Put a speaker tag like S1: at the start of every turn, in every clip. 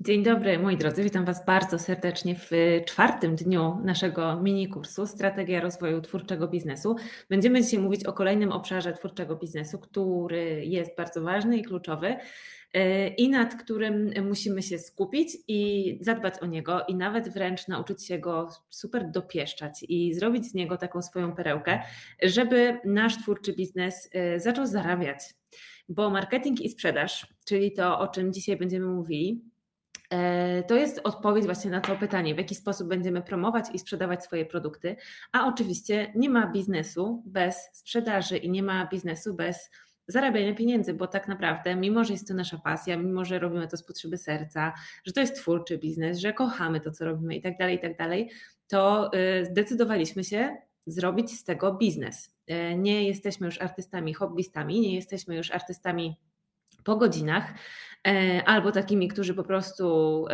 S1: Dzień dobry, moi drodzy. Witam Was bardzo serdecznie w czwartym dniu naszego mini kursu Strategia rozwoju twórczego biznesu. Będziemy dzisiaj mówić o kolejnym obszarze twórczego biznesu, który jest bardzo ważny i kluczowy e, i nad którym musimy się skupić i zadbać o niego i nawet wręcz nauczyć się go super dopieszczać i zrobić z niego taką swoją perełkę, żeby nasz twórczy biznes e, zaczął zarabiać. Bo marketing i sprzedaż, czyli to, o czym dzisiaj będziemy mówili, to jest odpowiedź właśnie na to pytanie, w jaki sposób będziemy promować i sprzedawać swoje produkty. A oczywiście nie ma biznesu bez sprzedaży i nie ma biznesu bez zarabiania pieniędzy, bo tak naprawdę, mimo że jest to nasza pasja, mimo że robimy to z potrzeby serca, że to jest twórczy biznes, że kochamy to, co robimy i tak dalej, i tak dalej, to y, zdecydowaliśmy się zrobić z tego biznes. E, nie jesteśmy już artystami, hobbystami, nie jesteśmy już artystami po godzinach, e, albo takimi, którzy po prostu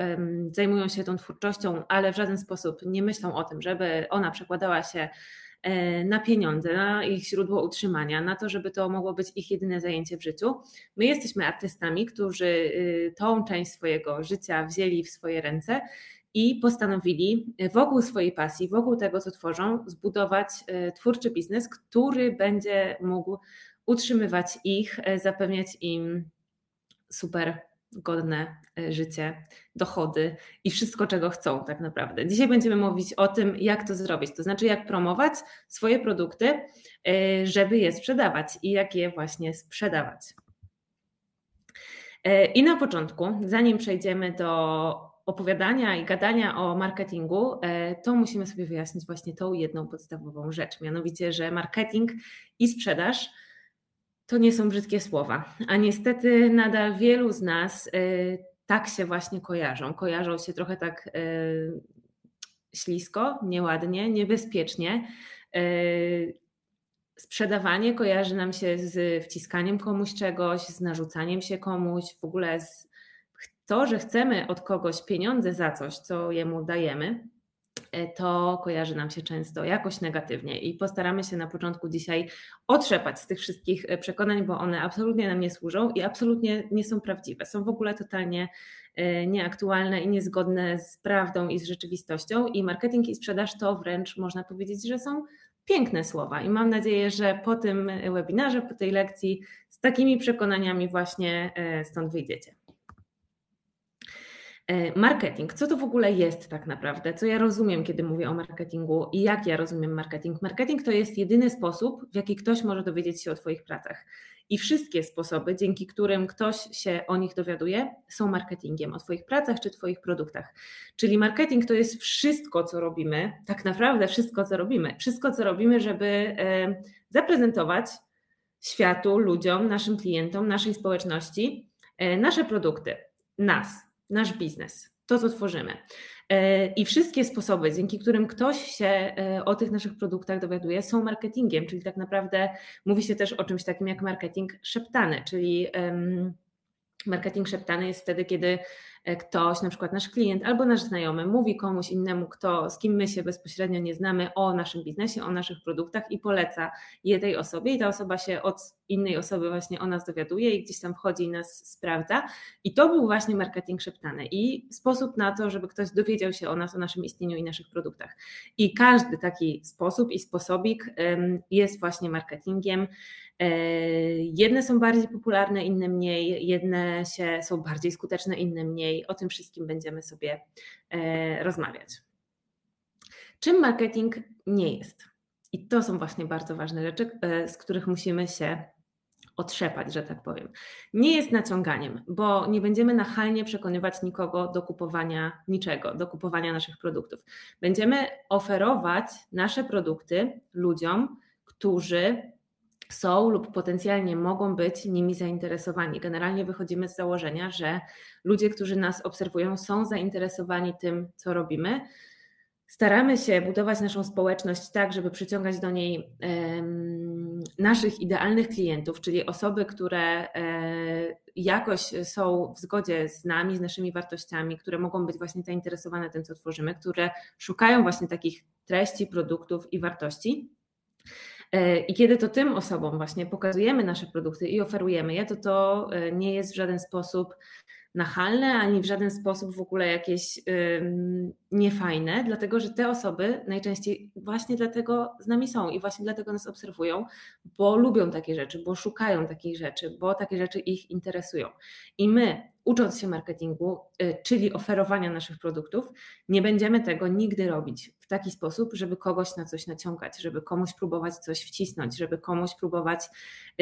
S1: zajmują się tą twórczością, ale w żaden sposób nie myślą o tym, żeby ona przekładała się e, na pieniądze, na ich źródło utrzymania, na to, żeby to mogło być ich jedyne zajęcie w życiu. My jesteśmy artystami, którzy y, tą część swojego życia wzięli w swoje ręce i postanowili wokół swojej pasji, wokół tego, co tworzą, zbudować e, twórczy biznes, który będzie mógł utrzymywać ich, zapewniać im super godne e, życie, dochody i wszystko, czego chcą tak naprawdę. Dzisiaj będziemy mówić o tym, jak to zrobić, to znaczy jak promować swoje produkty, e, żeby je sprzedawać i jak je właśnie sprzedawać. E, I na początku, zanim przejdziemy do opowiadania i gadania o marketingu, to musimy sobie wyjaśnić właśnie tą jedną podstawową rzecz, mianowicie, że marketing i sprzedaż to nie są brzydkie słowa, a niestety nadal wielu z nas y, tak się właśnie kojarzą. Kojarzą się trochę tak y, ślisko, nieładnie, niebezpiecznie. Y, sprzedawanie kojarzy nam się z wciskaniem komuś czegoś, z narzucaniem się komuś, w ogóle z to, że chcemy od kogoś pieniądze za coś, co jemu dajemy, to kojarzy nam się często jakoś negatywnie i postaramy się na początku dzisiaj otrzepać z tych wszystkich e, przekonań, bo one absolutnie nam nie służą i absolutnie nie są prawdziwe. Są w ogóle totalnie e, nieaktualne i niezgodne z prawdą i z rzeczywistością i marketing i sprzedaż to wręcz można powiedzieć, że są piękne słowa i mam nadzieję, że po tym webinarze, po tej lekcji z takimi przekonaniami właśnie stąd wyjdziecie. E, marketing, co to w ogóle jest tak naprawdę? Co ja rozumiem, kiedy mówię o marketingu i jak ja rozumiem marketing? Marketing to jest jedyny sposób, w jaki ktoś może dowiedzieć się o Twoich pracach. I wszystkie sposoby, dzięki którym ktoś się o nich dowiaduje, są marketingiem, o Twoich pracach czy Twoich produktach. Czyli marketing to jest wszystko, co robimy, tak naprawdę wszystko, co robimy. Wszystko, co robimy, żeby e, zaprezentować światu, ludziom, naszym klientom, naszej społeczności e, nasze produkty, nas nasz biznes, to co tworzymy. E, I wszystkie sposoby, dzięki którym ktoś się e, o tych naszych produktach dowiaduje, są marketingiem, czyli tak naprawdę mówi się też o czymś takim jak marketing szeptany, czyli marketing szeptany jest wtedy, kiedy ktoś, na przykład nasz klient albo nasz znajomy, mówi komuś innemu, kto, z kim my się bezpośrednio nie znamy, o naszym biznesie, o naszych produktach i poleca je tej osobie, i ta osoba się od innej osoby właśnie o nas dowiaduje i gdzieś tam wchodzi i nas sprawdza. I to był właśnie marketing szeptany i sposób na to, żeby ktoś dowiedział się o nas, o naszym istnieniu i naszych produktach. I każdy taki sposób i sposobik jest właśnie marketingiem. E, jedne są bardziej popularne, inne mniej, jedne się, są bardziej skuteczne, inne mniej. O tym wszystkim będziemy sobie e, rozmawiać. Czym marketing nie jest? I to są właśnie bardzo ważne rzeczy, e, z których musimy się otrzepać, że tak powiem. Nie jest naciąganiem, bo nie będziemy nachalnie przekonywać nikogo do kupowania niczego, do kupowania naszych produktów. Będziemy oferować nasze produkty ludziom, którzy są lub potencjalnie mogą być nimi zainteresowani. Generalnie wychodzimy z założenia, że ludzie, którzy nas obserwują, są zainteresowani tym, co robimy. Staramy się budować naszą społeczność tak, żeby przyciągać do niej naszych idealnych klientów, czyli osoby, które e, jakoś są w zgodzie z nami, z naszymi wartościami, które mogą być właśnie zainteresowane tym, co tworzymy, które szukają właśnie takich treści, produktów i wartości. E, I kiedy to tym osobom właśnie pokazujemy nasze produkty i oferujemy je, to to e, nie jest w żaden sposób nachalne, ani w żaden sposób w ogóle jakieś niefajne, dlatego że te osoby najczęściej właśnie dlatego z nami są i właśnie dlatego nas obserwują, bo lubią takie rzeczy, bo szukają takich rzeczy, bo takie rzeczy ich interesują. I my, ucząc się marketingu, y, czyli oferowania naszych produktów, nie będziemy tego nigdy robić w taki sposób, żeby kogoś na coś naciągać, żeby komuś próbować coś wcisnąć, żeby komuś próbować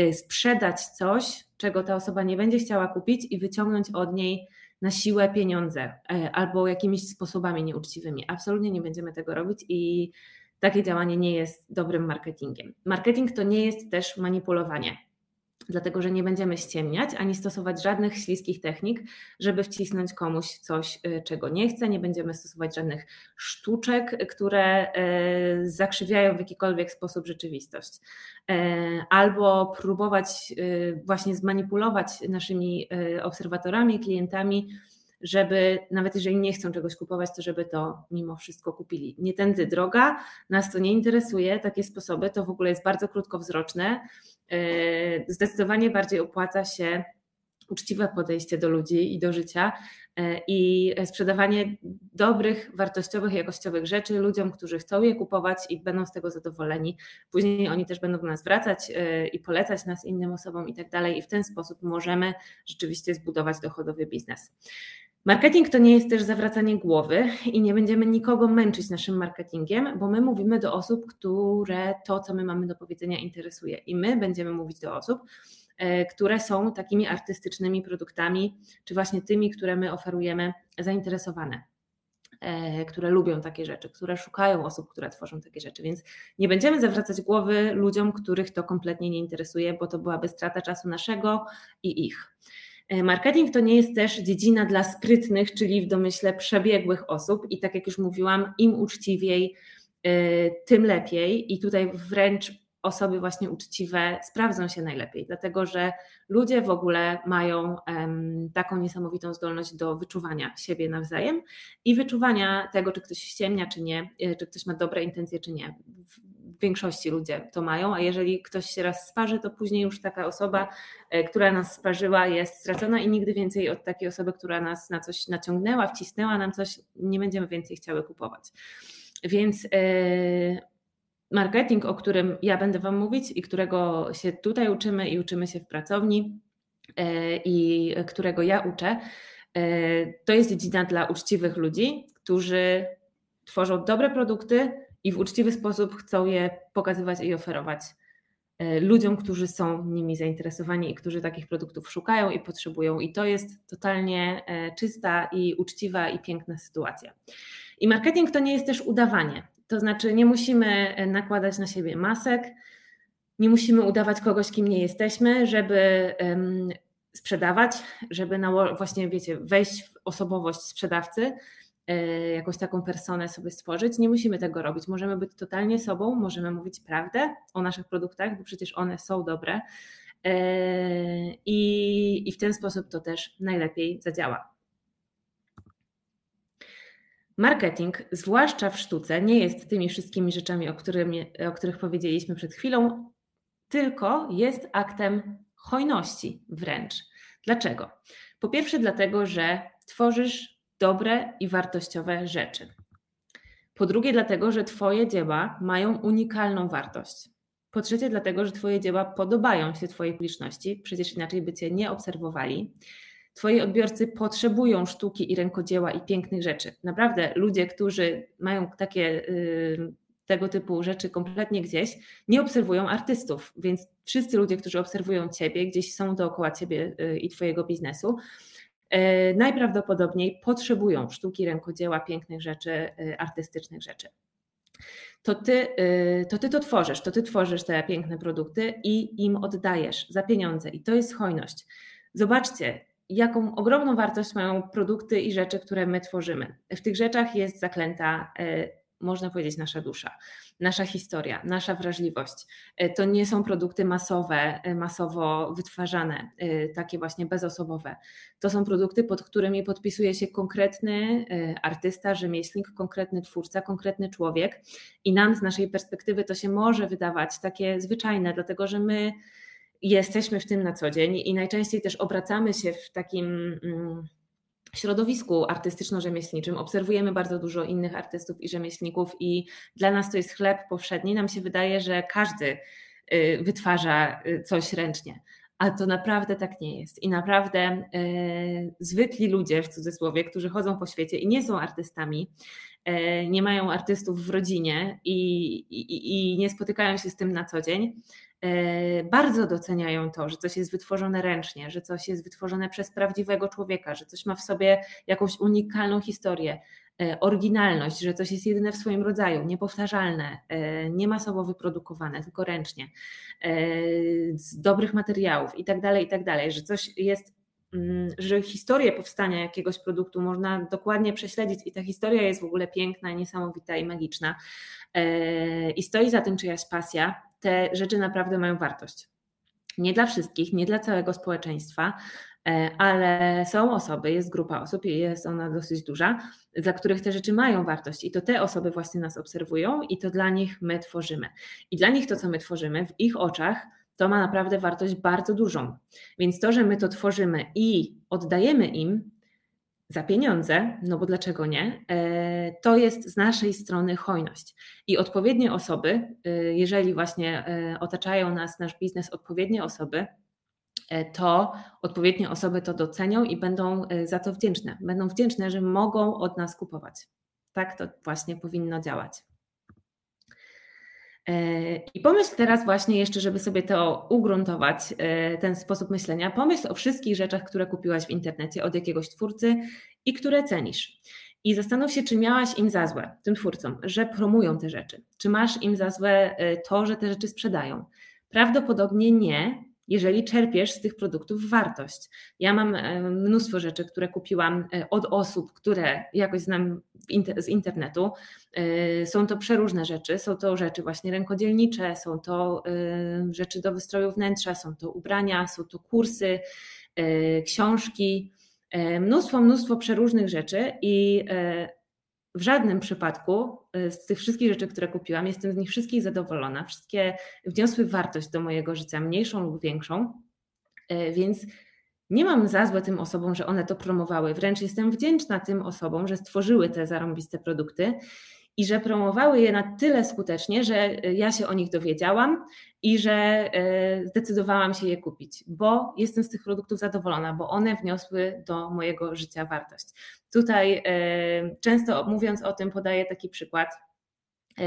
S1: y, sprzedać coś, czego ta osoba nie będzie chciała kupić i wyciągnąć od niej na siłę pieniądze y, albo jakimiś sposobami nieuczciwymi. Absolutnie nie będziemy tego robić i takie działanie nie jest dobrym marketingiem. Marketing to nie jest też manipulowanie dlatego że nie będziemy ściemniać ani stosować żadnych śliskich technik, żeby wcisnąć komuś coś, y, czego nie chce. Nie będziemy stosować żadnych sztuczek, które y, zakrzywiają w jakikolwiek sposób rzeczywistość. Y, albo próbować właśnie zmanipulować naszymi obserwatorami, klientami, żeby nawet jeżeli nie chcą czegoś kupować, to żeby to mimo wszystko kupili. Nie tędy droga, nas to nie interesuje, takie sposoby to w ogóle jest bardzo krótkowzroczne E, zdecydowanie bardziej opłaca się uczciwe podejście do ludzi i do życia e, i sprzedawanie dobrych, wartościowych, jakościowych rzeczy ludziom, którzy chcą je kupować i będą z tego zadowoleni. Później oni też będą do nas wracać e, i polecać nas innym osobom i tak dalej i w ten sposób możemy rzeczywiście zbudować dochodowy biznes. Marketing to nie jest też zawracanie głowy i nie będziemy nikogo męczyć naszym marketingiem, bo my mówimy do osób, które to, co my mamy do powiedzenia, interesuje. I my będziemy mówić do osób, e, które są takimi artystycznymi produktami, czy właśnie tymi, które my oferujemy, zainteresowane e, które lubią takie rzeczy, które szukają osób, które tworzą takie rzeczy. Więc nie będziemy zawracać głowy ludziom, których to kompletnie nie interesuje, bo to byłaby strata czasu naszego i ich. E, marketing to nie jest też dziedzina dla sprytnych, czyli w domyśle przebiegłych osób i tak jak już mówiłam, im uczciwiej, e, tym lepiej. I tutaj wręcz osoby właśnie uczciwe sprawdzą się najlepiej, dlatego że ludzie w ogóle mają taką niesamowitą zdolność do wyczuwania siebie nawzajem i wyczuwania tego, czy ktoś ściemnia, czy nie, e, czy ktoś ma dobre intencje, czy nie większości ludzie to mają, a jeżeli ktoś się raz sparzy, to później już taka osoba, e, która nas sparzyła, jest stracona i nigdy więcej od takiej osoby, która nas na coś naciągnęła, wcisnęła nam coś, nie będziemy więcej chciały kupować. Więc e, marketing, o którym ja będę Wam mówić i którego się tutaj uczymy i uczymy się w pracowni e, i którego ja uczę, to jest dziedzina dla uczciwych ludzi, którzy tworzą dobre produkty, i w uczciwy sposób chcą je pokazywać i oferować e, ludziom, którzy są nimi zainteresowani i którzy takich produktów szukają i potrzebują. I to jest totalnie e, czysta i uczciwa i piękna sytuacja. I marketing to nie jest też udawanie. To znaczy, nie musimy e, nakładać na siebie masek, nie musimy udawać kogoś, kim nie jesteśmy, żeby sprzedawać, żeby na, właśnie, wiecie, wejść w osobowość sprzedawcy jakąś taką personę sobie stworzyć. Nie musimy tego robić. Możemy być totalnie sobą, możemy mówić prawdę o naszych produktach, bo przecież one są dobre. E, I, i w ten sposób to też najlepiej zadziała. Marketing, zwłaszcza w sztuce, nie jest tymi wszystkimi rzeczami, o, o których powiedzieliśmy przed chwilą, tylko jest aktem hojności wręcz. Dlaczego? Po pierwsze, dlatego, że tworzysz dobre i wartościowe rzeczy. Po drugie, dlatego, że Twoje dzieła mają unikalną wartość. Po trzecie, dlatego, że Twoje dzieła podobają się Twojej publiczności, przecież inaczej by Cię nie obserwowali. Twoi odbiorcy potrzebują sztuki i rękodzieła i pięknych rzeczy. Naprawdę, ludzie, którzy mają takie yy, tego typu rzeczy kompletnie gdzieś, nie obserwują artystów, więc wszyscy ludzie, którzy obserwują Ciebie, gdzieś są dookoła Ciebie yy, i Twojego biznesu, najprawdopodobniej potrzebują sztuki, rękodzieła, pięknych rzeczy, e, artystycznych rzeczy. To ty, e, to ty to tworzysz, to ty tworzysz te piękne produkty i im oddajesz za pieniądze. I to jest hojność. Zobaczcie, jaką ogromną wartość mają produkty i rzeczy, które my tworzymy. W tych rzeczach jest zaklęta można powiedzieć, nasza dusza, nasza historia, nasza wrażliwość. E, to nie są produkty masowe, e, masowo wytwarzane, e, takie właśnie bezosobowe. To są produkty, pod którymi podpisuje się konkretny artysta, rzemieślnik, konkretny twórca, konkretny człowiek. I nam z naszej perspektywy to się może wydawać takie zwyczajne, dlatego że my jesteśmy w tym na co dzień i najczęściej też obracamy się w takim mm, środowisku artystyczno-rzemieślniczym obserwujemy bardzo dużo innych artystów i rzemieślników, i dla nas to jest chleb powszedni. Nam się wydaje, że każdy y, wytwarza y, coś ręcznie. A to naprawdę tak nie jest. I naprawdę yy, zwykli ludzie, w cudzysłowie, którzy chodzą po świecie i nie są artystami, nie mają artystów w rodzinie i, i, i nie spotykają się z tym na co dzień, bardzo doceniają to, że coś jest wytworzone ręcznie, że coś jest wytworzone przez prawdziwego człowieka, że coś ma w sobie jakąś unikalną historię, e, oryginalność, że coś jest jedyne w swoim rodzaju, niepowtarzalne, e, nie masowo wyprodukowane, tylko ręcznie, z dobrych materiałów i tak dalej, i tak że coś jest mm, że historię powstania jakiegoś produktu można dokładnie prześledzić i ta historia jest w ogóle piękna, niesamowita i magiczna. I stoi za tym czyjaś pasja, te rzeczy naprawdę mają wartość. Nie dla wszystkich, nie dla całego społeczeństwa, e, ale są osoby, jest grupa osób, jest ona dosyć duża, dla których te rzeczy mają wartość i to te osoby właśnie nas obserwują i to dla nich my tworzymy. I dla nich to, co my tworzymy, w ich oczach, to ma naprawdę wartość bardzo dużą. Więc to, że my to tworzymy i oddajemy im, za pieniądze, no bo dlaczego nie, e, to jest z naszej strony hojność. I odpowiednie osoby, e, jeżeli właśnie e, otaczają nas, nasz biznes, odpowiednie osoby, to odpowiednie osoby to docenią i będą za to wdzięczne. Będą wdzięczne, że mogą od nas kupować. Tak to właśnie powinno działać. I pomyśl teraz właśnie jeszcze, żeby sobie to ugruntować, e, ten sposób myślenia, pomyśl o wszystkich rzeczach, które kupiłaś w internecie od jakiegoś twórcy i które cenisz. I zastanów się, czy miałaś im za złe, tym twórcom, że promują te rzeczy. Czy masz im za złe e, to, że te rzeczy sprzedają? Prawdopodobnie nie, jeżeli czerpiesz z tych produktów wartość. Ja mam e, mnóstwo rzeczy, które kupiłam e, od osób, które jakoś znam z internetu. E, są to przeróżne rzeczy, są to rzeczy właśnie rękodzielnicze, są to rzeczy do wystroju wnętrza, są to ubrania, są to kursy, książki, mnóstwo, mnóstwo przeróżnych rzeczy i w żadnym przypadku y, z tych wszystkich rzeczy, które kupiłam, jestem z nich wszystkich zadowolona. Wszystkie wniosły wartość do mojego życia, mniejszą lub większą, y, więc nie mam za złe tym osobom, że one to promowały. Wręcz jestem wdzięczna tym osobom, że stworzyły te zarąbiste produkty i że promowały je na tyle skutecznie, że e, ja się o nich dowiedziałam i że e, zdecydowałam się je kupić, bo jestem z tych produktów zadowolona, bo one wniosły do mojego życia wartość. Tutaj e, często mówiąc o tym, podaję taki przykład.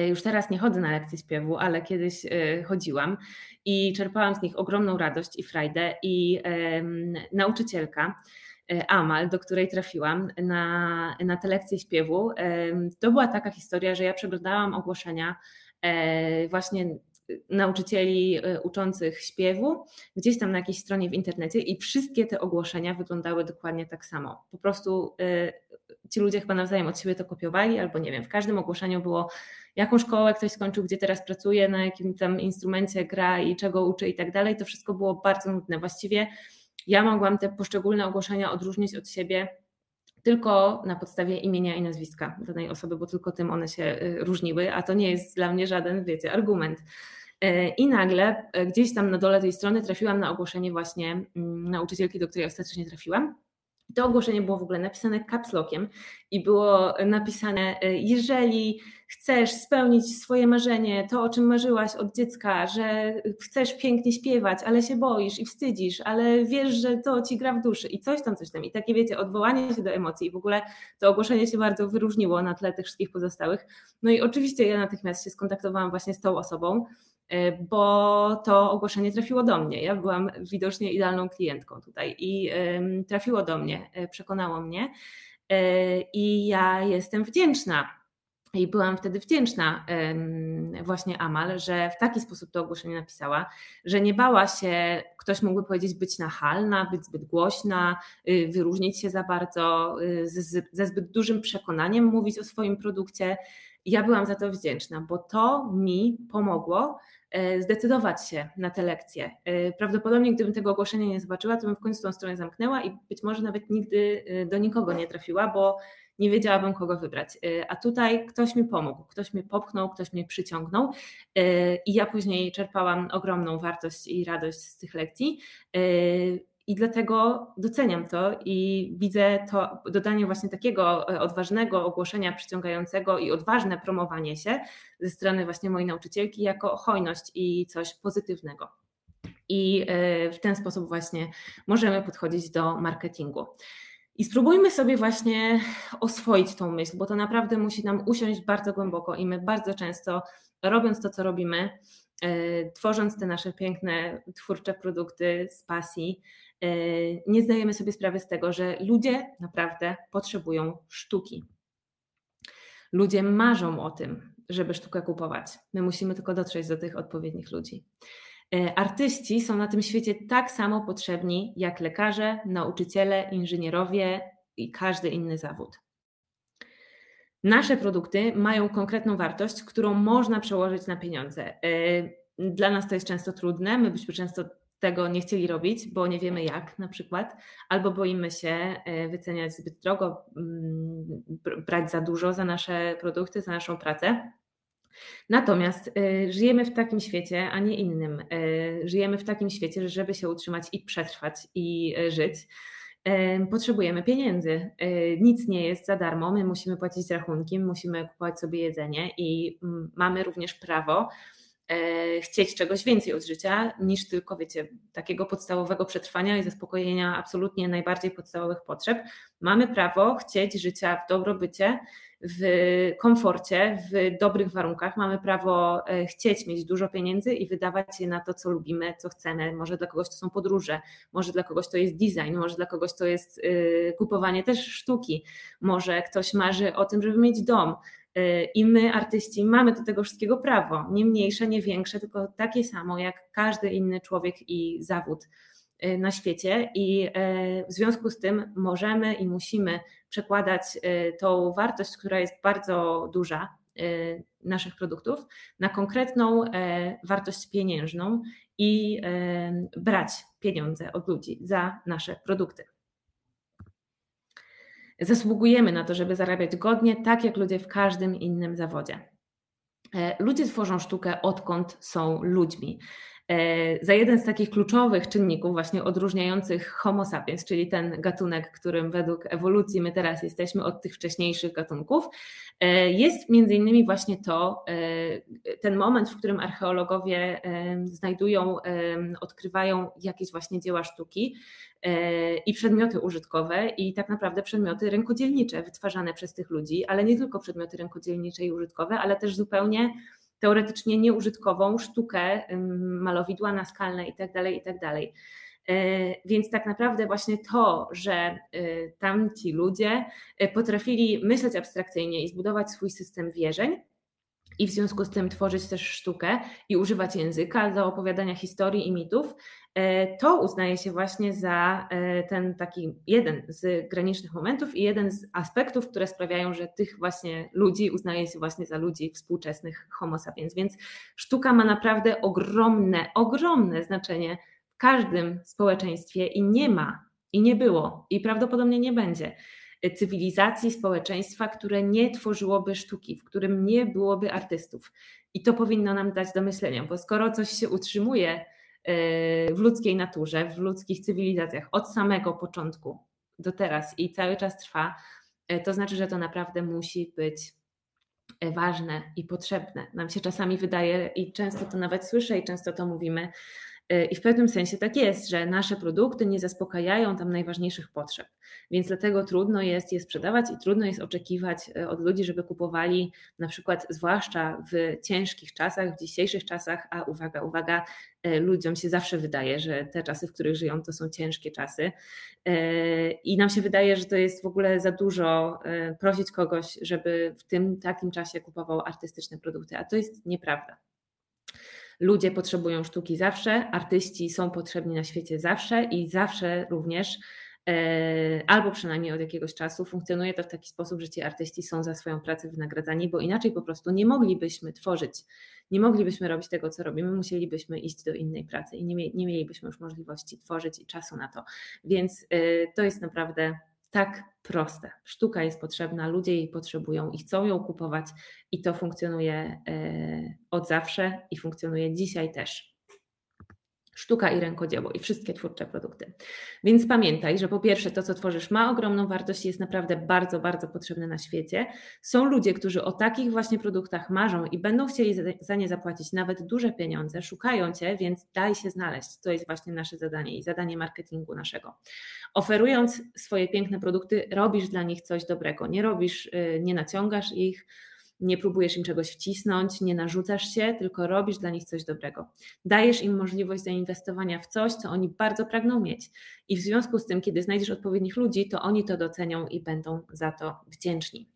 S1: Już teraz nie chodzę na lekcje śpiewu, ale kiedyś chodziłam i czerpałam z nich ogromną radość i frajdę. I nauczycielka, Amal, do której trafiłam na, na tę lekcję śpiewu, to była taka historia, że ja przeglądałam ogłoszenia e, właśnie nauczycieli e, uczących śpiewu gdzieś tam na jakiejś stronie w internecie i wszystkie te ogłoszenia wyglądały dokładnie tak samo. Po prostu ci ludzie chyba nawzajem od siebie to kopiowali, albo nie wiem, w każdym ogłoszeniu było jaką szkołę ktoś skończył, gdzie teraz pracuje, na jakim tam instrumencie gra i czego uczy i tak dalej. To wszystko było bardzo nudne. Właściwie ja mogłam te poszczególne ogłoszenia odróżnić od siebie tylko na podstawie imienia i nazwiska danej osoby, bo tylko tym one się y, różniły, a to nie jest dla mnie żaden, wiecie, argument. Y, I nagle y, gdzieś tam na dole tej strony trafiłam na ogłoszenie właśnie mm, nauczycielki, do której ostatecznie trafiłam. To ogłoszenie było w ogóle napisane capslockiem i było napisane, e, jeżeli chcesz spełnić swoje marzenie, to o czym marzyłaś od dziecka, że chcesz pięknie śpiewać, ale się boisz i wstydzisz, ale wiesz, że to ci gra w duszy i coś tam, coś tam. I takie wiecie, odwołanie się do emocji i w ogóle to ogłoszenie się bardzo wyróżniło na tle tych wszystkich pozostałych. No i oczywiście ja natychmiast się skontaktowałam właśnie z tą osobą, bo to ogłoszenie trafiło do mnie. Ja byłam widocznie idealną klientką tutaj i trafiło do mnie, e, przekonało mnie e, i ja jestem wdzięczna. I byłam wtedy wdzięczna właśnie Amal, że w taki sposób to ogłoszenie napisała, że nie bała się, ktoś mógłby powiedzieć, być nachalna, być zbyt głośna, y, wyróżnić się za bardzo, y, ze zbyt dużym przekonaniem mówić o swoim produkcie. Ja byłam za to wdzięczna, bo to mi pomogło E, zdecydować się na te lekcje. E, prawdopodobnie gdybym tego ogłoszenia nie zobaczyła, to bym w końcu tą stronę zamknęła i być może nawet nigdy e, do nikogo nie trafiła, bo nie wiedziałabym, kogo wybrać. A tutaj ktoś mi pomógł, ktoś mnie popchnął, ktoś mnie przyciągnął i ja później czerpałam ogromną wartość i radość z tych lekcji. I dlatego doceniam to i widzę to dodanie właśnie takiego e, odważnego ogłoszenia przyciągającego i odważne promowanie się ze strony właśnie mojej nauczycielki jako hojność i coś pozytywnego. I e, w ten sposób właśnie możemy podchodzić do marketingu. I spróbujmy sobie właśnie oswoić tą myśl, bo to naprawdę musi nam usiąść bardzo głęboko i my bardzo często, robiąc to, co robimy, e, tworząc te nasze piękne, twórcze produkty z pasji, nie zdajemy sobie sprawy z tego, że ludzie naprawdę potrzebują sztuki. Ludzie marzą o tym, żeby sztukę kupować. My musimy tylko dotrzeć do tych odpowiednich ludzi. E, artyści są na tym świecie tak samo potrzebni jak lekarze, nauczyciele, inżynierowie i każdy inny zawód. Nasze produkty mają konkretną wartość, którą można przełożyć na pieniądze. E, dla nas to jest często trudne, my byśmy często tego nie chcieli robić, bo nie wiemy jak na przykład, albo boimy się e, wyceniać zbyt drogo, mm, brać za dużo za nasze produkty, za naszą pracę. Natomiast y, żyjemy w takim świecie, a nie innym. Y, żyjemy w takim świecie, że żeby się utrzymać i przetrwać i żyć, potrzebujemy pieniędzy. Nic nie jest za darmo, my musimy płacić rachunki, musimy kupować sobie jedzenie i mm, mamy również prawo chcieć czegoś więcej od życia niż tylko, wiecie, takiego podstawowego przetrwania i zaspokojenia absolutnie najbardziej podstawowych potrzeb. Mamy prawo chcieć życia w dobrobycie, w komforcie, w dobrych warunkach. Mamy prawo e, chcieć mieć dużo pieniędzy i wydawać je na to, co lubimy, co chcemy. Może dla kogoś to są podróże, może dla kogoś to jest design, może dla kogoś to jest e, kupowanie też sztuki, może ktoś marzy o tym, żeby mieć dom. E, I my, artyści, mamy do tego wszystkiego prawo, nie mniejsze, nie większe, tylko takie samo jak każdy inny człowiek i zawód na świecie. I w związku z tym możemy i musimy przekładać y, tą wartość, która jest bardzo duża y, naszych produktów, na konkretną wartość pieniężną i brać pieniądze od ludzi za nasze produkty. Zasługujemy na to, żeby zarabiać godnie, tak jak ludzie w każdym innym zawodzie. E, ludzie tworzą sztukę odkąd są ludźmi. E, za jeden z takich kluczowych czynników, właśnie odróżniających Homo sapiens, czyli ten gatunek, którym według ewolucji my teraz jesteśmy od tych wcześniejszych gatunków, e, jest między innymi właśnie to, e, ten moment, w którym archeologowie znajdują, odkrywają jakieś właśnie dzieła sztuki i przedmioty użytkowe i tak naprawdę przedmioty rękodzielnicze wytwarzane przez tych ludzi, ale nie tylko przedmioty rękodzielnicze i użytkowe, ale też zupełnie teoretycznie nieużytkową sztukę malowidła naskalne itd., tak itd. Tak e, więc tak naprawdę właśnie to, że e, tamci ludzie e, potrafili myśleć abstrakcyjnie i zbudować swój system wierzeń, i w związku z tym tworzyć też sztukę i używać języka do opowiadania historii i mitów, E, to uznaje się właśnie za e, ten taki jeden z granicznych momentów i jeden z aspektów, które sprawiają, że tych właśnie ludzi uznaje się właśnie za ludzi współczesnych Homo sapiens. Więc sztuka ma naprawdę ogromne, ogromne znaczenie w każdym społeczeństwie i nie ma, i nie było, i prawdopodobnie nie będzie cywilizacji, społeczeństwa, które nie tworzyłoby sztuki, w którym nie byłoby artystów. I to powinno nam dać do myślenia, bo skoro coś się utrzymuje, w ludzkiej naturze, w ludzkich cywilizacjach od samego początku do teraz i cały czas trwa, e, to znaczy, że to naprawdę musi być e, ważne i potrzebne. Nam się czasami wydaje i często to nawet słyszę i często to mówimy, E, I w pewnym sensie tak jest, że nasze produkty nie zaspokajają tam najważniejszych potrzeb, więc dlatego trudno jest je sprzedawać i trudno jest oczekiwać e, od ludzi, żeby kupowali na przykład, zwłaszcza w ciężkich czasach, w dzisiejszych czasach, a uwaga, uwaga, e, ludziom się zawsze wydaje, że te czasy, w których żyją, to są ciężkie czasy. I nam się wydaje, że to jest w ogóle za dużo prosić kogoś, żeby w tym takim czasie kupował artystyczne produkty, a to jest nieprawda. Ludzie potrzebują sztuki zawsze, artyści są potrzebni na świecie zawsze i zawsze również, e, albo przynajmniej od jakiegoś czasu, funkcjonuje to w taki sposób, że ci artyści są za swoją pracę wynagradzani, bo inaczej po prostu nie moglibyśmy tworzyć, nie moglibyśmy robić tego, co robimy, musielibyśmy iść do innej pracy i nie, nie mielibyśmy już możliwości tworzyć i czasu na to. Więc e, to jest naprawdę tak proste. Sztuka jest potrzebna, ludzie jej potrzebują i chcą ją kupować, i to funkcjonuje e, od zawsze i funkcjonuje dzisiaj też. Sztuka i rękodzieło i wszystkie twórcze produkty. Więc pamiętaj, że po pierwsze to, co tworzysz, ma ogromną wartość i jest naprawdę bardzo, bardzo potrzebne na świecie. Są ludzie, którzy o takich właśnie produktach marzą i będą chcieli za nie zapłacić nawet duże pieniądze, szukają Cię, więc daj się znaleźć. To jest właśnie nasze zadanie i zadanie marketingu naszego. Oferując swoje piękne produkty, robisz dla nich coś dobrego. Nie robisz, y, nie naciągasz ich, nie próbujesz im czegoś wcisnąć, nie narzucasz się, tylko robisz dla nich coś dobrego. Dajesz im możliwość zainwestowania w coś, co oni bardzo pragną mieć. I w związku z tym, kiedy znajdziesz odpowiednich ludzi, to oni to docenią i będą za to wdzięczni.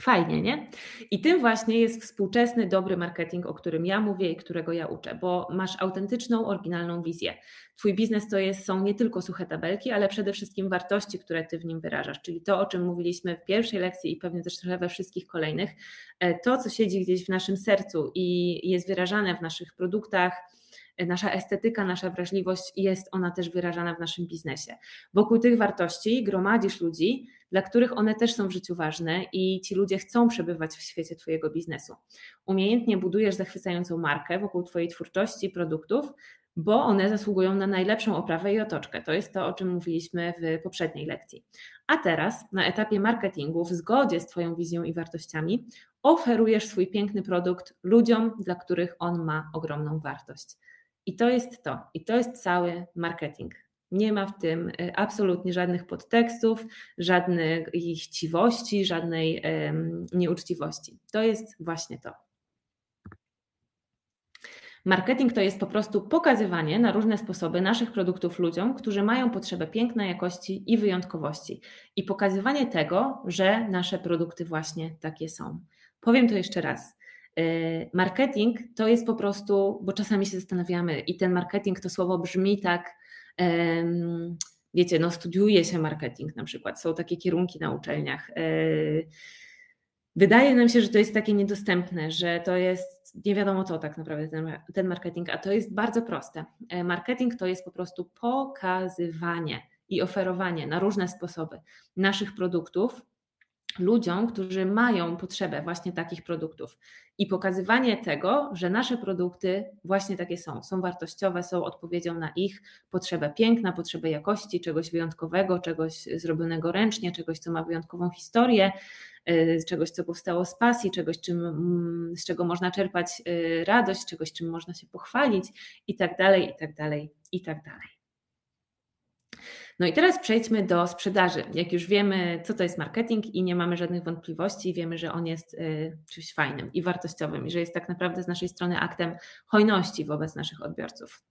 S1: Fajnie, nie? I tym właśnie jest współczesny, dobry marketing, o którym ja mówię i którego ja uczę, bo masz autentyczną, oryginalną wizję. Twój biznes to jest, są nie tylko suche tabelki, ale przede wszystkim wartości, które ty w nim wyrażasz, czyli to, o czym mówiliśmy w pierwszej lekcji i pewnie też we wszystkich kolejnych, e, to, co siedzi gdzieś w naszym sercu i jest wyrażane w naszych produktach, nasza estetyka, nasza wrażliwość jest ona też wyrażana w naszym biznesie. Wokół tych wartości gromadzisz ludzi, dla których one też są w życiu ważne i ci ludzie chcą przebywać w świecie Twojego biznesu. Umiejętnie budujesz zachwycającą markę wokół Twojej twórczości i produktów, bo one zasługują na najlepszą oprawę i otoczkę. To jest to, o czym mówiliśmy w poprzedniej lekcji. A teraz, na etapie marketingu, w zgodzie z Twoją wizją i wartościami, oferujesz swój piękny produkt ludziom, dla których on ma ogromną wartość. I to jest to. I to jest cały marketing. Nie ma w tym e, absolutnie żadnych podtekstów, żadnej chciwości, żadnej nieuczciwości. To jest właśnie to. Marketing to jest po prostu pokazywanie na różne sposoby naszych produktów ludziom, którzy mają potrzebę pięknej jakości i wyjątkowości, i pokazywanie tego, że nasze produkty właśnie takie są. Powiem to jeszcze raz. E, marketing to jest po prostu, bo czasami się zastanawiamy, i ten marketing to słowo brzmi tak wiecie, no studiuje się marketing na przykład, są takie kierunki na uczelniach. E, wydaje nam się, że to jest takie niedostępne, że to jest nie wiadomo co tak naprawdę ten, ten marketing, a to jest bardzo proste. E, marketing to jest po prostu pokazywanie i oferowanie na różne sposoby naszych produktów ludziom, którzy mają potrzebę właśnie takich produktów. I pokazywanie tego, że nasze produkty właśnie takie są, są wartościowe, są odpowiedzią na ich potrzebę. Piękna, potrzebę jakości, czegoś wyjątkowego, czegoś zrobionego ręcznie, czegoś, co ma wyjątkową historię, y, czegoś, co powstało z pasji, czegoś, czym, mm, z czego można czerpać y, radość, czegoś, czym można się pochwalić i tak dalej, i tak dalej, i tak dalej. No i teraz przejdźmy do sprzedaży. Jak już wiemy, co to jest marketing i nie mamy żadnych wątpliwości, wiemy, że on jest y, czymś fajnym i wartościowym i że jest tak naprawdę z naszej strony aktem hojności wobec naszych odbiorców.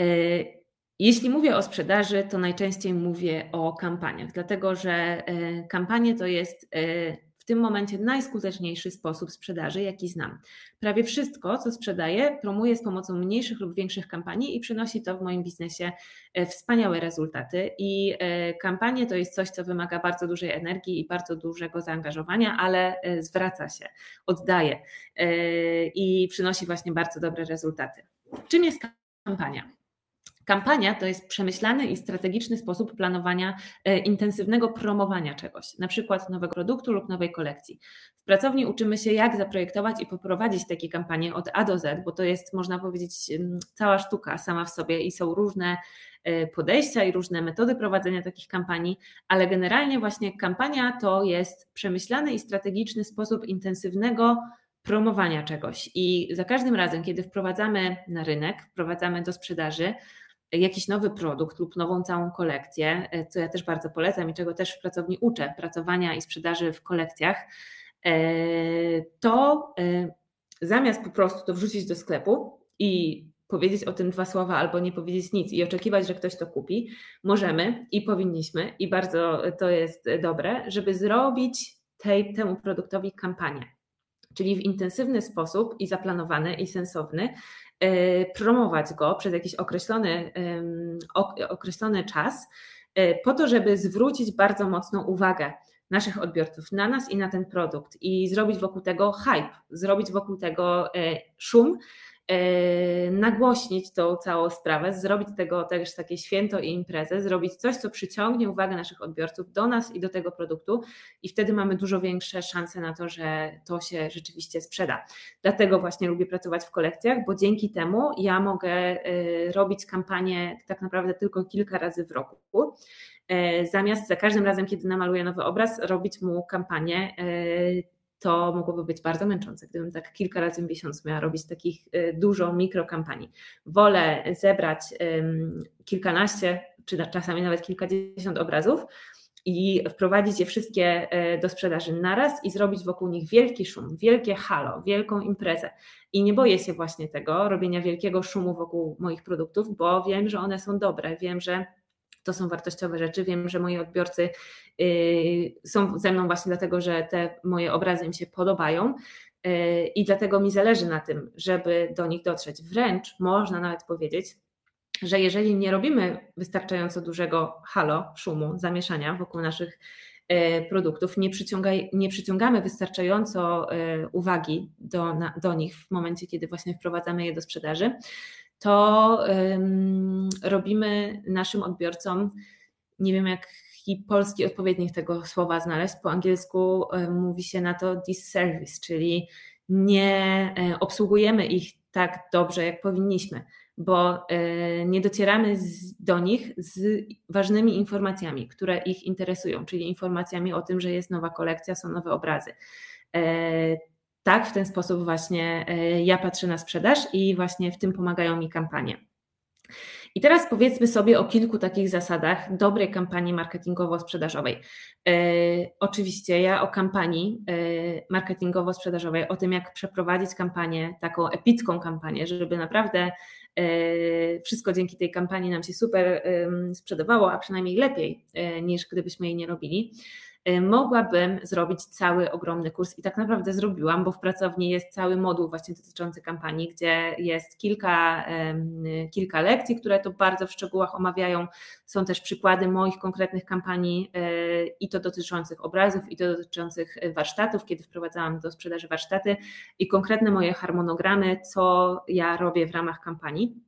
S1: Y, jeśli mówię o sprzedaży, to najczęściej mówię o kampaniach, dlatego że y, kampanie to jest tym momencie najskuteczniejszy sposób sprzedaży, jaki znam. Prawie wszystko, co sprzedaję, promuję z pomocą mniejszych lub większych kampanii i przynosi to w moim biznesie e, wspaniałe rezultaty. I e, kampanie to jest coś, co wymaga bardzo dużej energii i bardzo dużego zaangażowania, ale e, zwraca się, oddaje i przynosi właśnie bardzo dobre rezultaty. Czym jest kampania? Kampania to jest przemyślany i strategiczny sposób planowania e, intensywnego promowania czegoś, na przykład nowego produktu lub nowej kolekcji. W pracowni uczymy się, jak zaprojektować i poprowadzić takie kampanie od A do Z, bo to jest, można powiedzieć, cała sztuka sama w sobie i są różne e, podejścia i różne metody prowadzenia takich kampanii, ale generalnie właśnie kampania to jest przemyślany i strategiczny sposób intensywnego promowania czegoś. I za każdym razem, kiedy wprowadzamy na rynek, wprowadzamy do sprzedaży, jakiś nowy produkt lub nową całą kolekcję, e, co ja też bardzo polecam i czego też w pracowni uczę, pracowania i sprzedaży w kolekcjach, e, to e, zamiast po prostu to wrzucić do sklepu i powiedzieć o tym dwa słowa albo nie powiedzieć nic i oczekiwać, że ktoś to kupi, możemy i powinniśmy, i bardzo to jest dobre, żeby zrobić tej, temu produktowi kampanię. Czyli w intensywny sposób i zaplanowany i sensowny E, promować go przez jakiś określony, określony czas, e, po to, żeby zwrócić bardzo mocną uwagę naszych odbiorców na nas i na ten produkt i zrobić wokół tego hype, zrobić wokół tego e, szum nagłośnić tą całą sprawę, zrobić tego też takie święto i imprezę, zrobić coś, co przyciągnie uwagę naszych odbiorców do nas i do tego produktu i wtedy mamy dużo większe szanse na to, że to się rzeczywiście sprzeda. Dlatego właśnie lubię pracować w kolekcjach, bo dzięki temu ja mogę e, robić kampanię tak naprawdę tylko kilka razy w roku zamiast za każdym razem, kiedy namaluję nowy obraz, robić mu kampanię to mogłoby być bardzo męczące, gdybym tak kilka razy w miesiącu miała robić takich y, dużo mikrokampanii. Wolę zebrać kilkanaście, czy czasami nawet kilkadziesiąt obrazów i wprowadzić je wszystkie y, do sprzedaży naraz i zrobić wokół nich wielki szum, wielkie halo, wielką imprezę. I nie boję się właśnie tego, robienia wielkiego szumu wokół moich produktów, bo wiem, że one są dobre, wiem, że to są wartościowe rzeczy. Wiem, że moi odbiorcy y, są ze mną właśnie dlatego, że te moje obrazy im się podobają. Y, I dlatego mi zależy na tym, żeby do nich dotrzeć. Wręcz można nawet powiedzieć, że jeżeli nie robimy wystarczająco dużego halo, szumu, zamieszania wokół naszych y, produktów, nie, nie przyciągamy wystarczająco uwagi do, na, do nich w momencie, kiedy właśnie wprowadzamy je do sprzedaży, to robimy naszym odbiorcom, nie wiem jaki polski odpowiednik tego słowa znaleźć, po angielsku mówi się na to disservice, czyli nie e, obsługujemy ich tak dobrze, jak powinniśmy, bo e, nie docieramy do nich z ważnymi informacjami, które ich interesują, czyli informacjami o tym, że jest nowa kolekcja, są nowe obrazy. Tak, w ten sposób właśnie e, ja patrzę na sprzedaż i właśnie w tym pomagają mi kampanie. I teraz powiedzmy sobie o kilku takich zasadach dobrej kampanii marketingowo-sprzedażowej. E, oczywiście ja o kampanii e, marketingowo-sprzedażowej, o tym jak przeprowadzić kampanię, taką epicką kampanię, żeby naprawdę wszystko dzięki tej kampanii nam się super sprzedawało, a przynajmniej lepiej niż gdybyśmy jej nie robili mogłabym zrobić cały ogromny kurs i tak naprawdę zrobiłam, bo w pracowni jest cały moduł właśnie dotyczący kampanii, gdzie jest kilka, kilka lekcji, które to bardzo w szczegółach omawiają. Są też przykłady moich konkretnych kampanii y, i to dotyczących obrazów, i to dotyczących warsztatów, kiedy wprowadzałam do sprzedaży warsztaty i konkretne moje harmonogramy, co ja robię w ramach kampanii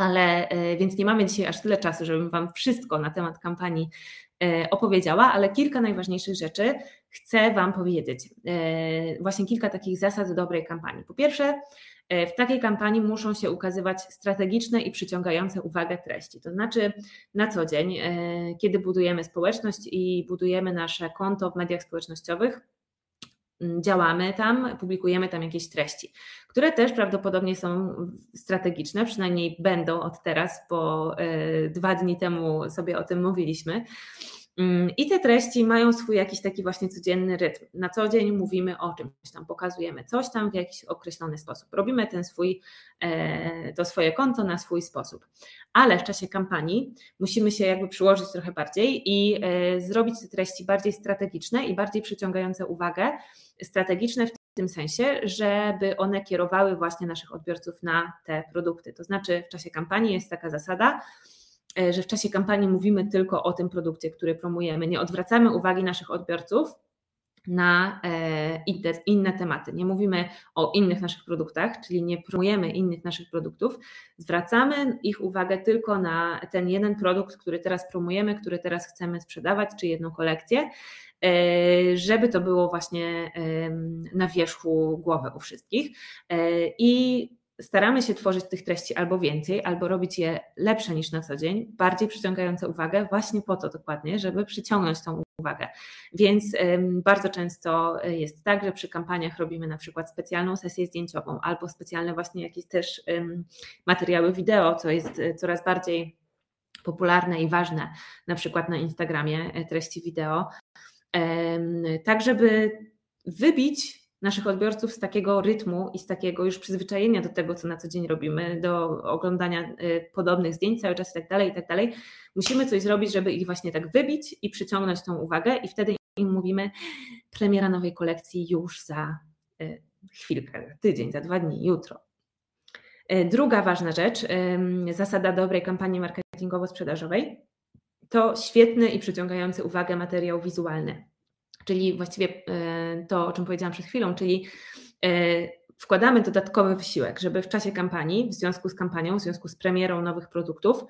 S1: ale y, więc nie mamy dzisiaj aż tyle czasu, żebym Wam wszystko na temat kampanii E, opowiedziała, ale kilka najważniejszych rzeczy chcę Wam powiedzieć. E, właśnie kilka takich zasad dobrej kampanii. Po pierwsze, e, w takiej kampanii muszą się ukazywać strategiczne i przyciągające uwagę treści. To znaczy, na co dzień, kiedy budujemy społeczność i budujemy nasze konto w mediach społecznościowych, działamy tam, publikujemy tam jakieś treści, które też prawdopodobnie są strategiczne, przynajmniej będą od teraz, bo dwa dni temu sobie o tym mówiliśmy. Mm, I te treści mają swój jakiś taki właśnie codzienny rytm. Na co dzień mówimy o czymś tam, pokazujemy coś tam w jakiś określony sposób. Robimy ten swój, e, to swoje konto na swój sposób. Ale w czasie kampanii musimy się jakby przyłożyć trochę bardziej i e, zrobić te treści bardziej strategiczne i bardziej przyciągające uwagę. Strategiczne w tym sensie, żeby one kierowały właśnie naszych odbiorców na te produkty. To znaczy w czasie kampanii jest taka zasada, że w czasie kampanii mówimy tylko o tym produkcie, który promujemy. Nie odwracamy uwagi naszych odbiorców na e, inne, inne tematy. Nie mówimy o innych naszych produktach, czyli nie promujemy innych naszych produktów, zwracamy ich uwagę tylko na ten jeden produkt, który teraz promujemy, który teraz chcemy sprzedawać, czy jedną kolekcję, e, żeby to było właśnie na wierzchu głowy u wszystkich. I staramy się tworzyć tych treści albo więcej, albo robić je lepsze niż na co dzień, bardziej przyciągające uwagę, właśnie po to dokładnie, żeby przyciągnąć tą uwagę. Więc bardzo często jest tak, że przy kampaniach robimy na przykład specjalną sesję zdjęciową albo specjalne właśnie jakieś też materiały wideo, co jest e, coraz bardziej popularne i ważne, na przykład na Instagramie e, treści wideo, tak żeby wybić naszych odbiorców z takiego rytmu i z takiego już przyzwyczajenia do tego, co na co dzień robimy, do oglądania y, podobnych zdjęć cały czas i tak dalej, i tak dalej. Musimy coś zrobić, żeby ich właśnie tak wybić i przyciągnąć tą uwagę i wtedy im mówimy premiera nowej kolekcji już za y, chwilkę, tydzień, za dwa dni, jutro. Y, druga ważna rzecz, zasada dobrej kampanii marketingowo-sprzedażowej to świetny i przyciągający uwagę materiał wizualny czyli właściwie e, to, o czym powiedziałam przed chwilą, czyli e, wkładamy dodatkowy wysiłek, żeby w czasie kampanii, w związku z kampanią, w związku z premierą nowych produktów,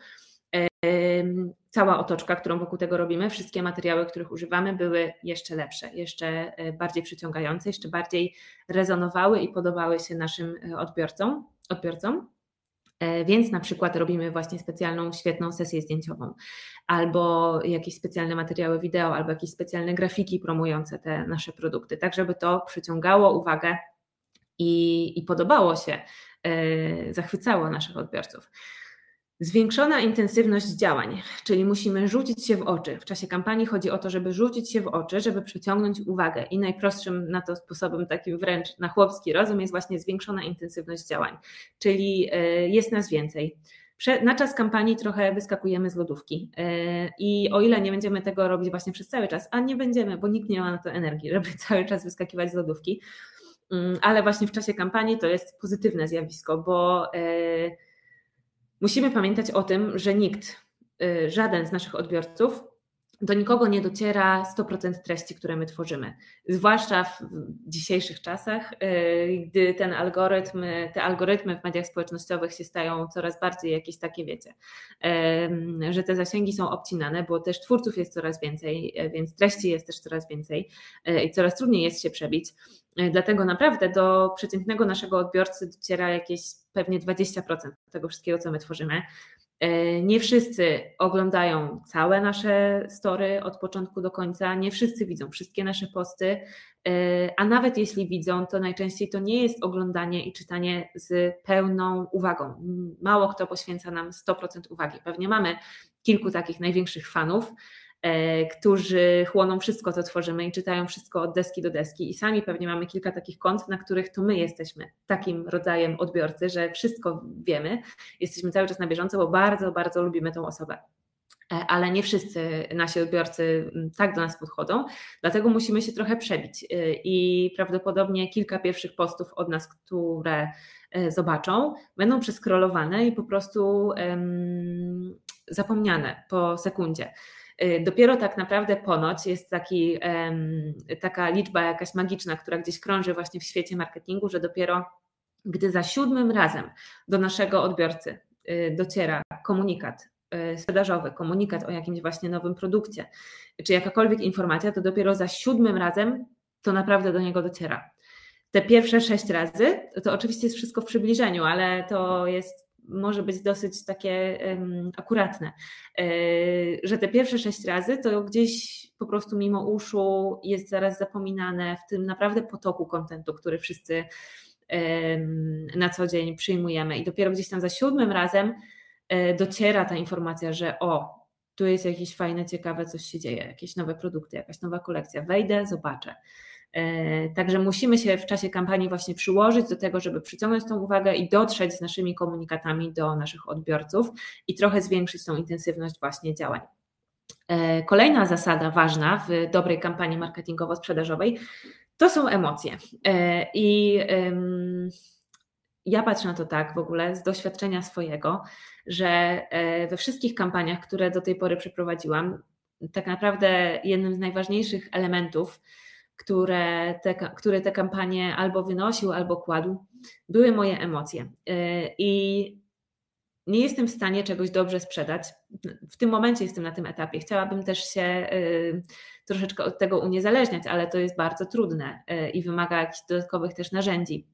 S1: cała otoczka, którą wokół tego robimy, wszystkie materiały, których używamy, były jeszcze lepsze, jeszcze e, bardziej przyciągające, jeszcze bardziej rezonowały i podobały się naszym e, odbiorcom. odbiorcom. E, więc na przykład robimy właśnie specjalną, świetną sesję zdjęciową, albo jakieś specjalne materiały wideo, albo jakieś specjalne grafiki promujące te nasze produkty, tak żeby to przyciągało uwagę i, i podobało się, zachwycało naszych odbiorców. Zwiększona intensywność działań, czyli musimy rzucić się w oczy. W czasie kampanii chodzi o to, żeby rzucić się w oczy, żeby przyciągnąć uwagę. I najprostszym na to sposobem, takim wręcz na chłopski rozum, jest właśnie zwiększona intensywność działań, czyli e, jest nas więcej. Na czas kampanii trochę wyskakujemy z lodówki. E, I o ile nie będziemy tego robić właśnie przez cały czas, a nie będziemy, bo nikt nie ma na to energii, żeby cały czas wyskakiwać z lodówki, mm, ale właśnie w czasie kampanii to jest pozytywne zjawisko, bo e, Musimy pamiętać o tym, że nikt, y, żaden z naszych odbiorców do nikogo nie dociera 100% treści, które my tworzymy. Zwłaszcza w dzisiejszych czasach, y, gdy ten algorytm, te algorytmy w mediach społecznościowych się stają coraz bardziej jakieś takie, wiecie, że te zasięgi są obcinane, bo też twórców jest coraz więcej, e, więc treści jest też coraz więcej e, i coraz trudniej jest się przebić. E, dlatego naprawdę do przeciętnego naszego odbiorcy dociera jakieś pewnie 20% tego wszystkiego, co my tworzymy. E, nie wszyscy oglądają całe nasze story od początku do końca, nie wszyscy widzą wszystkie nasze posty, e, a nawet jeśli widzą, to najczęściej to nie jest oglądanie i czytanie z pełną uwagą. Mało kto poświęca nam 100% uwagi. Pewnie mamy kilku takich największych fanów, którzy chłoną wszystko, co tworzymy i czytają wszystko od deski do deski. I sami pewnie mamy kilka takich kont, na których to my jesteśmy takim rodzajem odbiorcy, że wszystko wiemy, jesteśmy cały czas na bieżąco, bo bardzo, bardzo lubimy tą osobę e, ale nie wszyscy nasi odbiorcy mm, tak do nas podchodzą, dlatego musimy się trochę przebić e, i prawdopodobnie kilka pierwszych postów od nas, które zobaczą, będą przeskrolowane i po prostu um, zapomniane po sekundzie. Y, dopiero tak naprawdę ponoć jest taki, taka liczba jakaś magiczna, która gdzieś krąży właśnie w świecie marketingu, że dopiero gdy za siódmym razem do naszego odbiorcy y, dociera komunikat y, sprzedażowy, komunikat o jakimś właśnie nowym produkcie, czy jakakolwiek informacja, to dopiero za siódmym razem to naprawdę do niego dociera. Te pierwsze sześć razy, to oczywiście jest wszystko w przybliżeniu, ale to jest może być dosyć takie um, akuratne, e, że te pierwsze sześć razy to gdzieś po prostu mimo uszu jest zaraz zapominane w tym naprawdę potoku kontentu, który wszyscy um, na co dzień przyjmujemy. I dopiero gdzieś tam za siódmym razem e, dociera ta informacja, że o, tu jest jakieś fajne, ciekawe, coś się dzieje, jakieś nowe produkty, jakaś nowa kolekcja, wejdę, zobaczę. E, także musimy się w czasie kampanii właśnie przyłożyć do tego, żeby przyciągnąć tą uwagę i dotrzeć z naszymi komunikatami do naszych odbiorców i trochę zwiększyć tą intensywność właśnie działań. E, kolejna zasada ważna w dobrej kampanii marketingowo-sprzedażowej to są emocje. E, I ja patrzę na to tak w ogóle z doświadczenia swojego, że we wszystkich kampaniach, które do tej pory przeprowadziłam, tak naprawdę jednym z najważniejszych elementów które te, które te kampanie albo wynosił, albo kładł, były moje emocje. Y, I nie jestem w stanie czegoś dobrze sprzedać. W tym momencie jestem na tym etapie. Chciałabym też się y, troszeczkę od tego uniezależniać, ale to jest bardzo trudne y, i wymaga jakichś dodatkowych też narzędzi.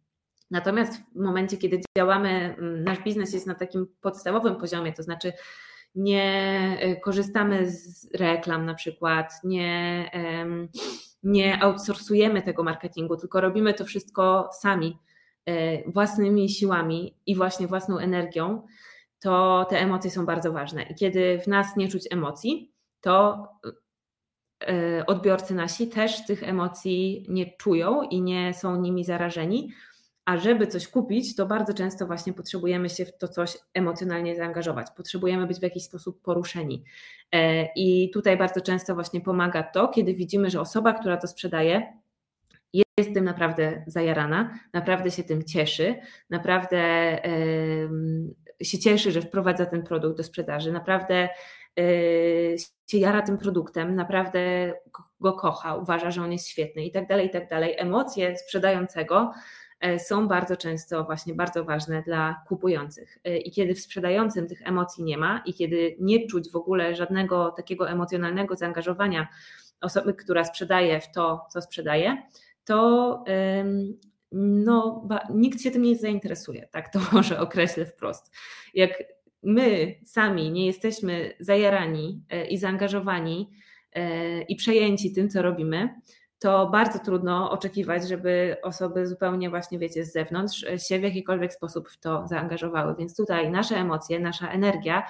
S1: Natomiast w momencie, kiedy działamy, mm, nasz biznes jest na takim podstawowym poziomie, to znaczy nie korzystamy z reklam na przykład, nie nie outsourcujemy tego marketingu, tylko robimy to wszystko sami, e, własnymi siłami i właśnie własną energią, to te emocje są bardzo ważne. I kiedy w nas nie czuć emocji, to e, odbiorcy nasi też tych emocji nie czują i nie są nimi zarażeni, a żeby coś kupić, to bardzo często właśnie potrzebujemy się w to coś emocjonalnie zaangażować, potrzebujemy być w jakiś sposób poruszeni. E, I tutaj bardzo często właśnie pomaga to, kiedy widzimy, że osoba, która to sprzedaje, jest tym naprawdę zajarana, naprawdę się tym cieszy, naprawdę się cieszy, że wprowadza ten produkt do sprzedaży, naprawdę e, się jara tym produktem, naprawdę go kocha, uważa, że on jest świetny i tak dalej, i tak dalej. Emocje sprzedającego są bardzo często właśnie bardzo ważne dla kupujących. I kiedy w sprzedającym tych emocji nie ma i kiedy nie czuć w ogóle żadnego takiego emocjonalnego zaangażowania osoby, która sprzedaje w to, co sprzedaje, to no, nikt się tym nie zainteresuje, tak to może określę wprost. Jak my sami nie jesteśmy zajarani e, i zaangażowani e, i przejęci tym, co robimy, to bardzo trudno oczekiwać, żeby osoby zupełnie właśnie, wiecie, z zewnątrz e, się w jakikolwiek sposób w to zaangażowały. Więc tutaj nasze emocje, nasza energia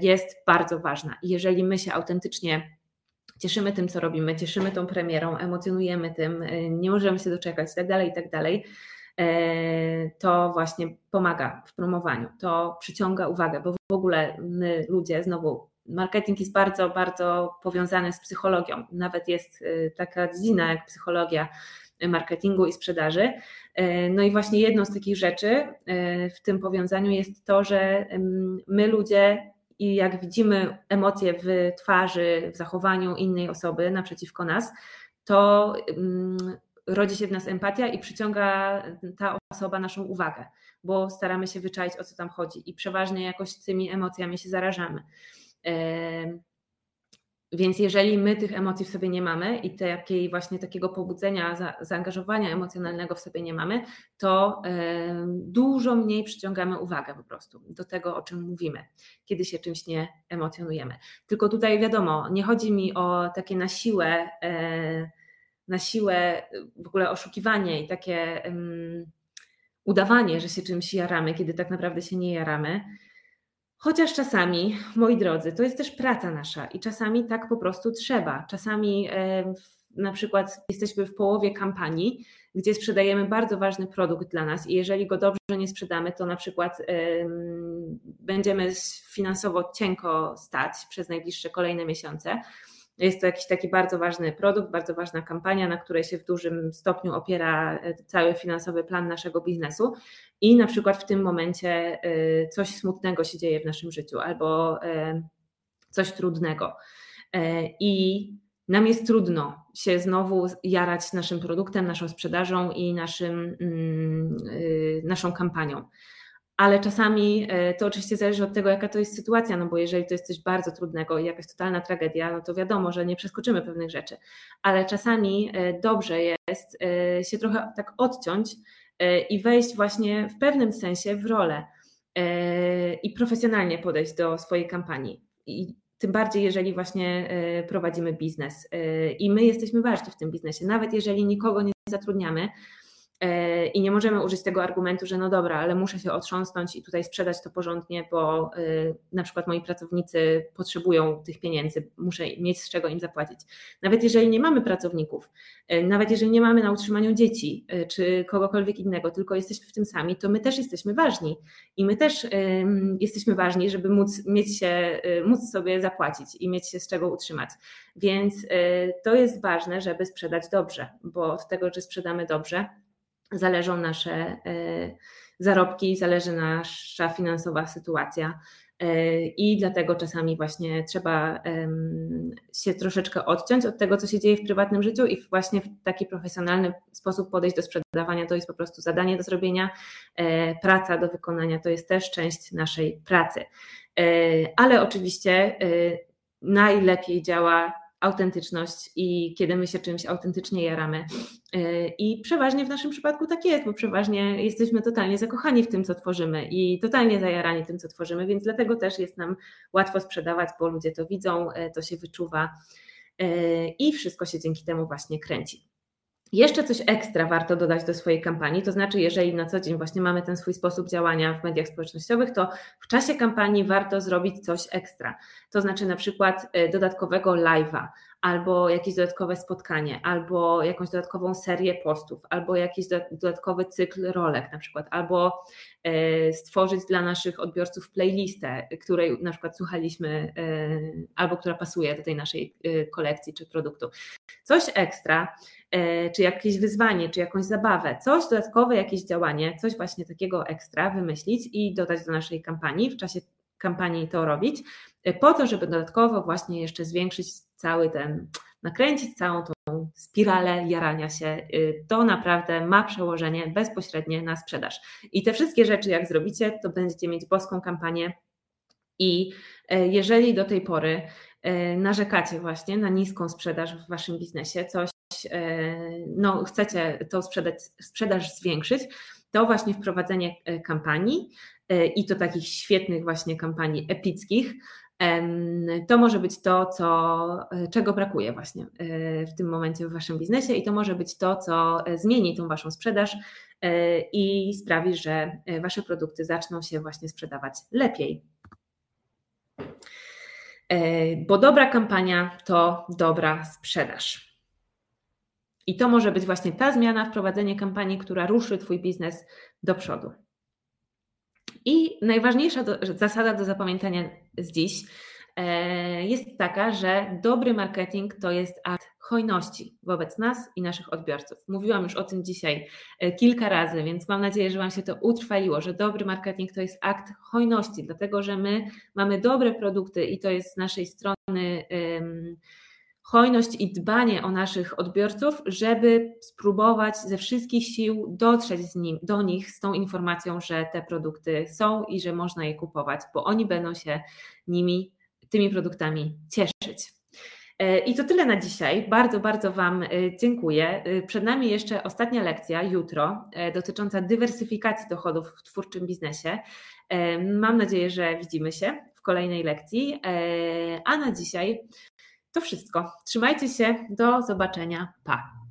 S1: jest bardzo ważna. I jeżeli my się autentycznie cieszymy tym, co robimy, cieszymy tą premierą, emocjonujemy tym, nie możemy się doczekać itd., tak itd., tak E, to właśnie pomaga w promowaniu, to przyciąga uwagę, bo w ogóle my ludzie, znowu, marketing jest bardzo, bardzo powiązany z psychologią. Nawet jest e, taka dziedzina jak psychologia marketingu i sprzedaży. E, no i właśnie jedną z takich rzeczy w tym powiązaniu jest to, że my ludzie i jak widzimy emocje w twarzy, w zachowaniu innej osoby naprzeciwko nas, to rodzi się w nas empatia i przyciąga ta osoba naszą uwagę, bo staramy się wyczaić o co tam chodzi i przeważnie jakoś tymi emocjami się zarażamy. Więc jeżeli my tych emocji w sobie nie mamy i takiej właśnie takiego pobudzenia, za, zaangażowania emocjonalnego w sobie nie mamy, to dużo mniej przyciągamy uwagę po prostu do tego, o czym mówimy, kiedy się czymś nie emocjonujemy. Tylko tutaj wiadomo, nie chodzi mi o takie na siłę e, na siłę w ogóle oszukiwanie i takie um, udawanie, że się czymś jaramy, kiedy tak naprawdę się nie jaramy. Chociaż czasami, moi drodzy, to jest też praca nasza i czasami tak po prostu trzeba. Czasami e, na przykład jesteśmy w połowie kampanii, gdzie sprzedajemy bardzo ważny produkt dla nas i jeżeli go dobrze nie sprzedamy, to na przykład będziemy finansowo cienko stać przez najbliższe kolejne miesiące. Jest to jakiś taki bardzo ważny produkt, bardzo ważna kampania, na której się w dużym stopniu opiera e, cały finansowy plan naszego biznesu. I na przykład w tym momencie e, coś smutnego się dzieje w naszym życiu albo e, coś trudnego. I nam jest trudno się znowu jarać naszym produktem, naszą sprzedażą i naszym, mm, naszą kampanią ale czasami e, to oczywiście zależy od tego, jaka to jest sytuacja, no bo jeżeli to jest coś bardzo trudnego i jakaś totalna tragedia, no to wiadomo, że nie przeskoczymy pewnych rzeczy, ale czasami e, dobrze jest e, się trochę tak odciąć i wejść właśnie w pewnym sensie w rolę i profesjonalnie podejść do swojej kampanii. I tym bardziej, jeżeli właśnie prowadzimy biznes i my jesteśmy ważni w tym biznesie, nawet jeżeli nikogo nie zatrudniamy, I nie możemy użyć tego argumentu, że no dobra, ale muszę się otrząsnąć i tutaj sprzedać to porządnie, bo e, na przykład moi pracownicy potrzebują tych pieniędzy, muszę mieć z czego im zapłacić. Nawet jeżeli nie mamy pracowników, e, nawet jeżeli nie mamy na utrzymaniu dzieci czy kogokolwiek innego, tylko jesteśmy w tym sami, to my też jesteśmy ważni i my też jesteśmy ważni, żeby móc, mieć się, móc sobie zapłacić i mieć się z czego utrzymać. Więc to jest ważne, żeby sprzedać dobrze, bo z tego, czy sprzedamy dobrze, zależą nasze e, zarobki, zależy nasza finansowa sytuacja. E, I dlatego czasami właśnie trzeba się troszeczkę odciąć od tego, co się dzieje w prywatnym życiu i właśnie w taki profesjonalny sposób podejść do sprzedawania. To jest po prostu zadanie do zrobienia, e, praca do wykonania to jest też część naszej pracy. Ale oczywiście najlepiej działa autentyczność i kiedy my się czymś autentycznie jaramy. Y, I przeważnie w naszym przypadku tak jest, bo przeważnie jesteśmy totalnie zakochani w tym, co tworzymy i totalnie zajarani tym, co tworzymy, więc dlatego też jest nam łatwo sprzedawać, bo ludzie to widzą, y, to się wyczuwa y, i wszystko się dzięki temu właśnie kręci. Jeszcze coś ekstra warto dodać do swojej kampanii, to znaczy, jeżeli na co dzień właśnie mamy ten swój sposób działania w mediach społecznościowych, to w czasie kampanii warto zrobić coś ekstra. To znaczy na przykład e, dodatkowego live'a, albo jakieś dodatkowe spotkanie, albo jakąś dodatkową serię postów, albo jakiś dodatkowy cykl rolek na przykład, albo e, stworzyć dla naszych odbiorców playlistę, której na przykład słuchaliśmy, e, albo która pasuje do tej naszej kolekcji czy produktu. Coś ekstra, E, czy jakieś wyzwanie, czy jakąś zabawę, coś dodatkowe, jakieś działanie, coś właśnie takiego ekstra wymyślić i dodać do naszej kampanii, w czasie kampanii to robić, e, po to, żeby dodatkowo właśnie jeszcze zwiększyć cały ten nakręcić całą tą spiralę jarania się. To naprawdę ma przełożenie bezpośrednie na sprzedaż. I te wszystkie rzeczy, jak zrobicie, to będziecie mieć boską kampanię. I jeżeli do tej pory narzekacie właśnie na niską sprzedaż w waszym biznesie, coś no, chcecie tą sprzedaż, sprzedaż zwiększyć, to właśnie wprowadzenie e, kampanii e, i to takich świetnych właśnie kampanii epickich, to może być to, co, e, czego brakuje właśnie w tym momencie w Waszym biznesie i to może być to, co zmieni tą Waszą sprzedaż i sprawi, że Wasze produkty zaczną się właśnie sprzedawać lepiej. Bo dobra kampania to dobra sprzedaż. I to może być właśnie ta zmiana, wprowadzenie kampanii, która ruszy Twój biznes do przodu. I najważniejsza do, zasada do zapamiętania z dziś e, jest taka, że dobry marketing to jest akt hojności wobec nas i naszych odbiorców. Mówiłam już o tym dzisiaj e, kilka razy, więc mam nadzieję, że Wam się to utrwaliło, że dobry marketing to jest akt hojności, dlatego że my mamy dobre produkty i to jest z naszej strony hojność i dbanie o naszych odbiorców, żeby spróbować ze wszystkich sił dotrzeć z nim, do nich z tą informacją, że te produkty są i że można je kupować, bo oni będą się nimi, tymi produktami cieszyć. E, I to tyle na dzisiaj. Bardzo, bardzo Wam e, dziękuję. E, przed nami jeszcze ostatnia lekcja jutro dotycząca dywersyfikacji dochodów w twórczym biznesie. Mam nadzieję, że widzimy się w kolejnej lekcji. A na dzisiaj to wszystko. Trzymajcie się. Do zobaczenia. Pa.